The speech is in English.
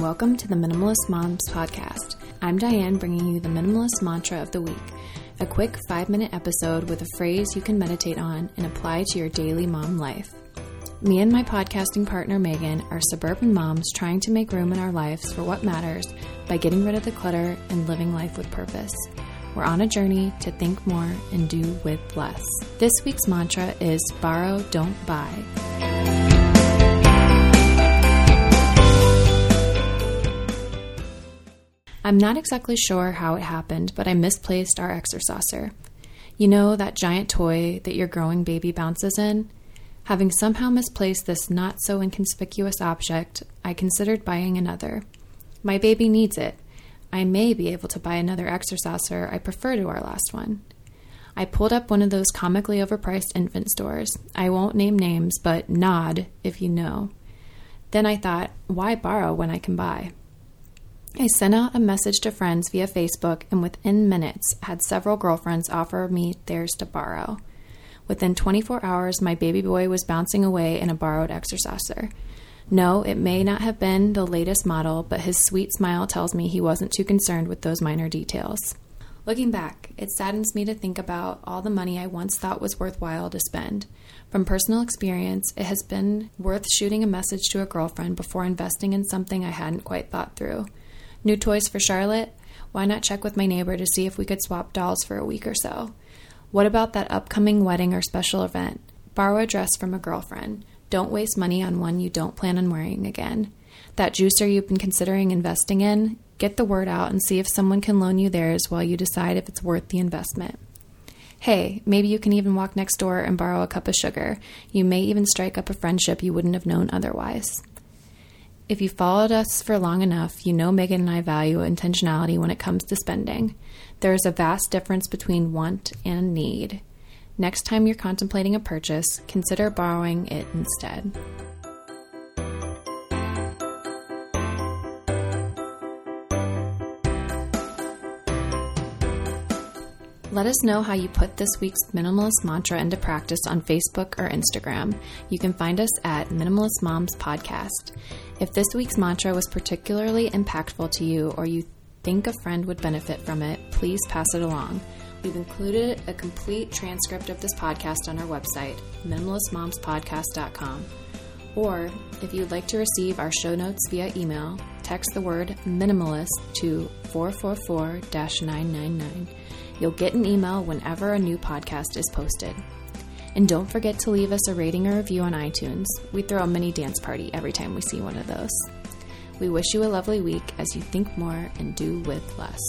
welcome to the Minimalist Moms Podcast. I'm Diane, bringing you the Minimalist Mantra of the Week, a quick five minute episode with a phrase you can meditate on and apply to your daily mom life. Me and my podcasting partner Megan are suburban moms trying to make room in our lives for what matters by getting rid of the clutter and living life with purpose. We're on a journey to think more and do with less. This week's mantra is borrow, don't buy. I'm not exactly sure how it happened, but I misplaced our exerciser. You know, that giant toy that your growing baby bounces in? Having somehow misplaced this not so inconspicuous object, I considered buying another. My baby needs it. I may be able to buy another exerciser I prefer to our last one. I pulled up one of those comically overpriced infant stores. I won't name names, but nod if you know. Then I thought, why borrow when I can buy? I sent out a message to friends via Facebook and within minutes had several girlfriends offer me theirs to borrow. Within 24 hours, my baby boy was bouncing away in a borrowed exerciser. No, it may not have been the latest model, but his sweet smile tells me he wasn't too concerned with those minor details. Looking back, it saddens me to think about all the money I once thought was worthwhile to spend. From personal experience, it has been worth shooting a message to a girlfriend before investing in something I hadn't quite thought through. New toys for Charlotte? Why not check with my neighbor to see if we could swap dolls for a week or so? What about that upcoming wedding or special event? Borrow a dress from a girlfriend. Don't waste money on one you don't plan on wearing again. That juicer you've been considering investing in? Get the word out and see if someone can loan you theirs while you decide if it's worth the investment. Hey, maybe you can even walk next door and borrow a cup of sugar. You may even strike up a friendship you wouldn't have known otherwise. If you followed us for long enough, you know Megan and I value intentionality when it comes to spending. There is a vast difference between want and need. Next time you're contemplating a purchase, consider borrowing it instead. Let us know how you put this week's minimalist mantra into practice on Facebook or Instagram. You can find us at Minimalist Moms Podcast. If this week's mantra was particularly impactful to you or you think a friend would benefit from it, please pass it along. We've included a complete transcript of this podcast on our website, minimalistmomspodcast.com. Or if you'd like to receive our show notes via email, text the word minimalist to 444 999. You'll get an email whenever a new podcast is posted. And don't forget to leave us a rating or review on iTunes. We throw a mini dance party every time we see one of those. We wish you a lovely week as you think more and do with less.